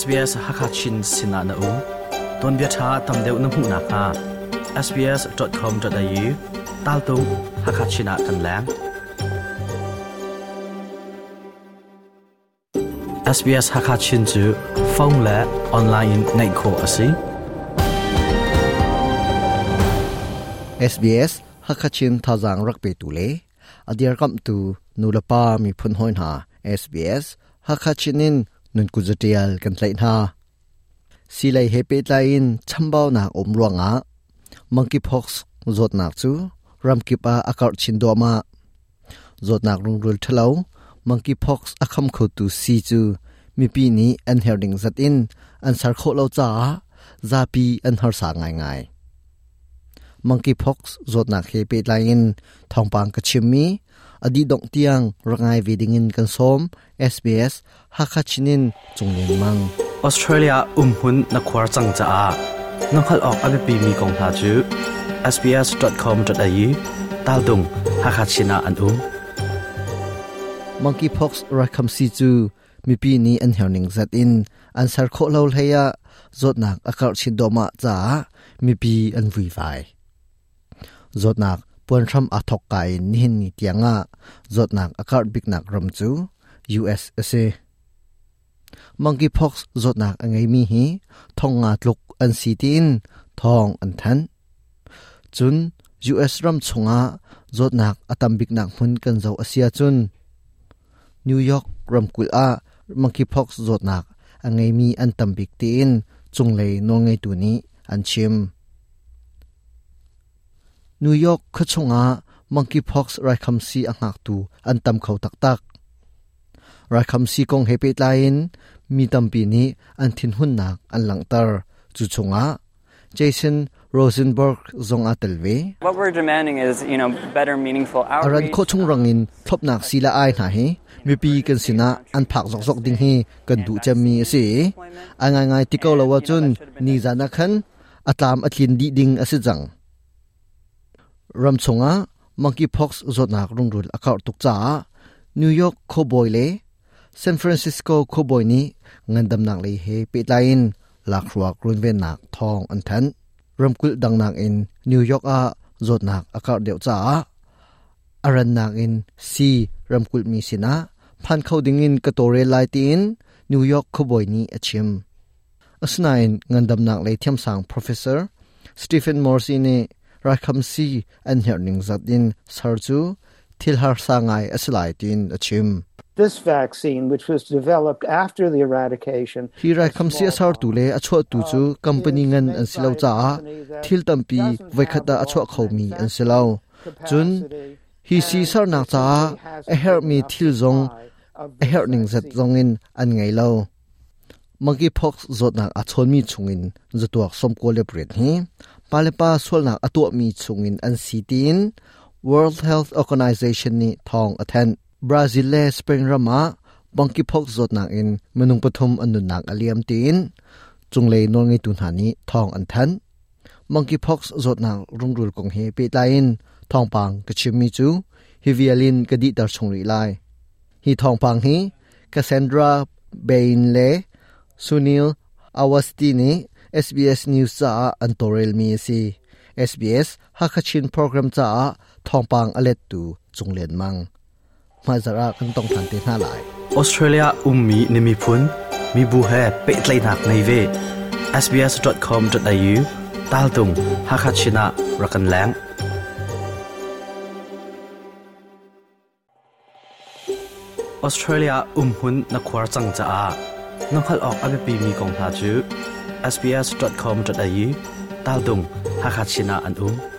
SBS Hakachin Sina na u ton bia tha tam deu na mu na kha sbs.com.au tal tu hakachina kan lang SBS Hakachin chu phone la online nei kho asi SBS Hakachin thazang rakpe tu le adir kam tu nulapa mi phun hoin ha SBS Hakachinin นุนกุจเทียลกันไลน่าสิไลเฮปิตไลน์ชั่มบ่าวนาอมรวงะมังคีพ็อกส์จดนักจูรัมกิปาอากาศชินดอมาจดนักรุงรุลทลาวมังคีพ็อกส์อคัมโคตูซีจูมีปีนี้อันเฮริงจัดอินอันสารโคเลวจ้าซาปีอันเฮาร์สางไงไงมังคีพ็อกส์จดนักเฮปิตไลน์ทองปังกชิมีอดีตดงเตียงรงไยวีดิงินกันซอม SBS ฮักชินินจุงเลียนมังออสเตรเลียอุ้มหุ่นนักวารจังจ้าน้องขลอกอภิปีมีกองทาจู sbs.com.au ตาลดงฮักชินาอันอุ้มมังกี้พ็อกส์รักคำซิจูมีปีนี้อันเฮนิงจัดอินอันสารโคเลวเฮียจดนักอากาศชินโดมาจ้ามีปีอันวีไฟจดนักปวนรมอัทกไกนิหินตียงะจดนักอากาศบิกนักรมจู USA monkeypox จดนักอังไงมีฮีทองงาลุกอันซีตินทองอันทันจุน US รมชงะจดนักอตมบิกนักมุนกันเจ้าอาเซียจุนนิวยอร์กรมกุลอา monkeypox จดนักอังไงมีอันตมบิกตีนจงเลยนงไงตัวนี้อันชิมนิวยอร์กขชงอามังกีพ็อกส์ไรคัมซีอ่างักตูอันตำเขาตักตักไรคัมซีกงเฮเปตไลน์มีตำปีนี้อันทินหุ่นหนักอันหลังเตอจุชงอาเจสันโรเซนเบิร์กจงอาเตลวีอรันขชงรังอินทบนักศีลาไอหนาเฮมีปีกันสินะอันผักซอกๆดิ้งเฮกันดูจะมีสิอ่างง่ายๆที่เขาเล่าว่าจนนี่จะนักขันอัตลามอัตลินดีดิ้งอสิจังรำชงอ่ะมังกี้พ็อกซ์จนักรุงรุ่นอากาศตุกจ้านิวยอร์กโคบอยเล่เซนฟรานซิสโกโคบอยนี่เงินดำหนักเลยเฮปิดไลน์ลักรัวกรุ่นเวนหนักทองอันแทนรำกุลดังหนักอินนิวยอร์กอ่ะจดนักอากาศเดียวจ้าอารันนักอินซีรำกุลมีสินะ พันเข้าดิ้งอินกระตัวเรลไลตินนิวยอร์กโคบอยนี้อาชิมอสนาอินเงินดำหนักเลยเทียมสังโปรเฟสเซอร์สตีเฟนมอร์ซีนี่ rakhamsi an herning zatin sarju thilhar sangai asilaitin achim This vaccine, which was developed after the eradication, hi rai khamsi asar tu le achho tu chu um, company ngan an silau cha thil tampi vaikhata achho khomi an silau chun hi si sar na cha a help mi thil zong a help ning zat zong in an ngai lo มังกีพอกจดนักอัชนมีชงินจตัวสมโลเลปเริดฮีปาเลปาส่วนนักอตัวมีชงินอันซีตีน World Health Organization นี่ทองอัทนบราซิลเลสเปนรามาบังกีพอกจดนักอินมนุงปฐมอันุนักอเลียมตีนจงเลยนงไงตุนหานี้ทองอันทันมังกีพอกจดนักรุงรุลกงเฮปิดไลน์ทองปังกชิมมีจูฮิวิเอลินกดีตร์ชงรีไลฮีทองปังฮีคาเซนดราเบนเล Sunil Awasti ni SBS News s a an torel mi si SBS Hakachin program s a thongpang alet tu chunglen mang ma zara kan tong than te na lai Australia ummi nimi phun mi bu he pe tlai nak nei ve sbs.com.au taltung hakachina rakan lang Australia Umhun n a k นนักควาจังจ a านงขลออกอเบปีมีกองทาจู sbs.com.au ตาลดงฮักฮัชินาอันอุ้ม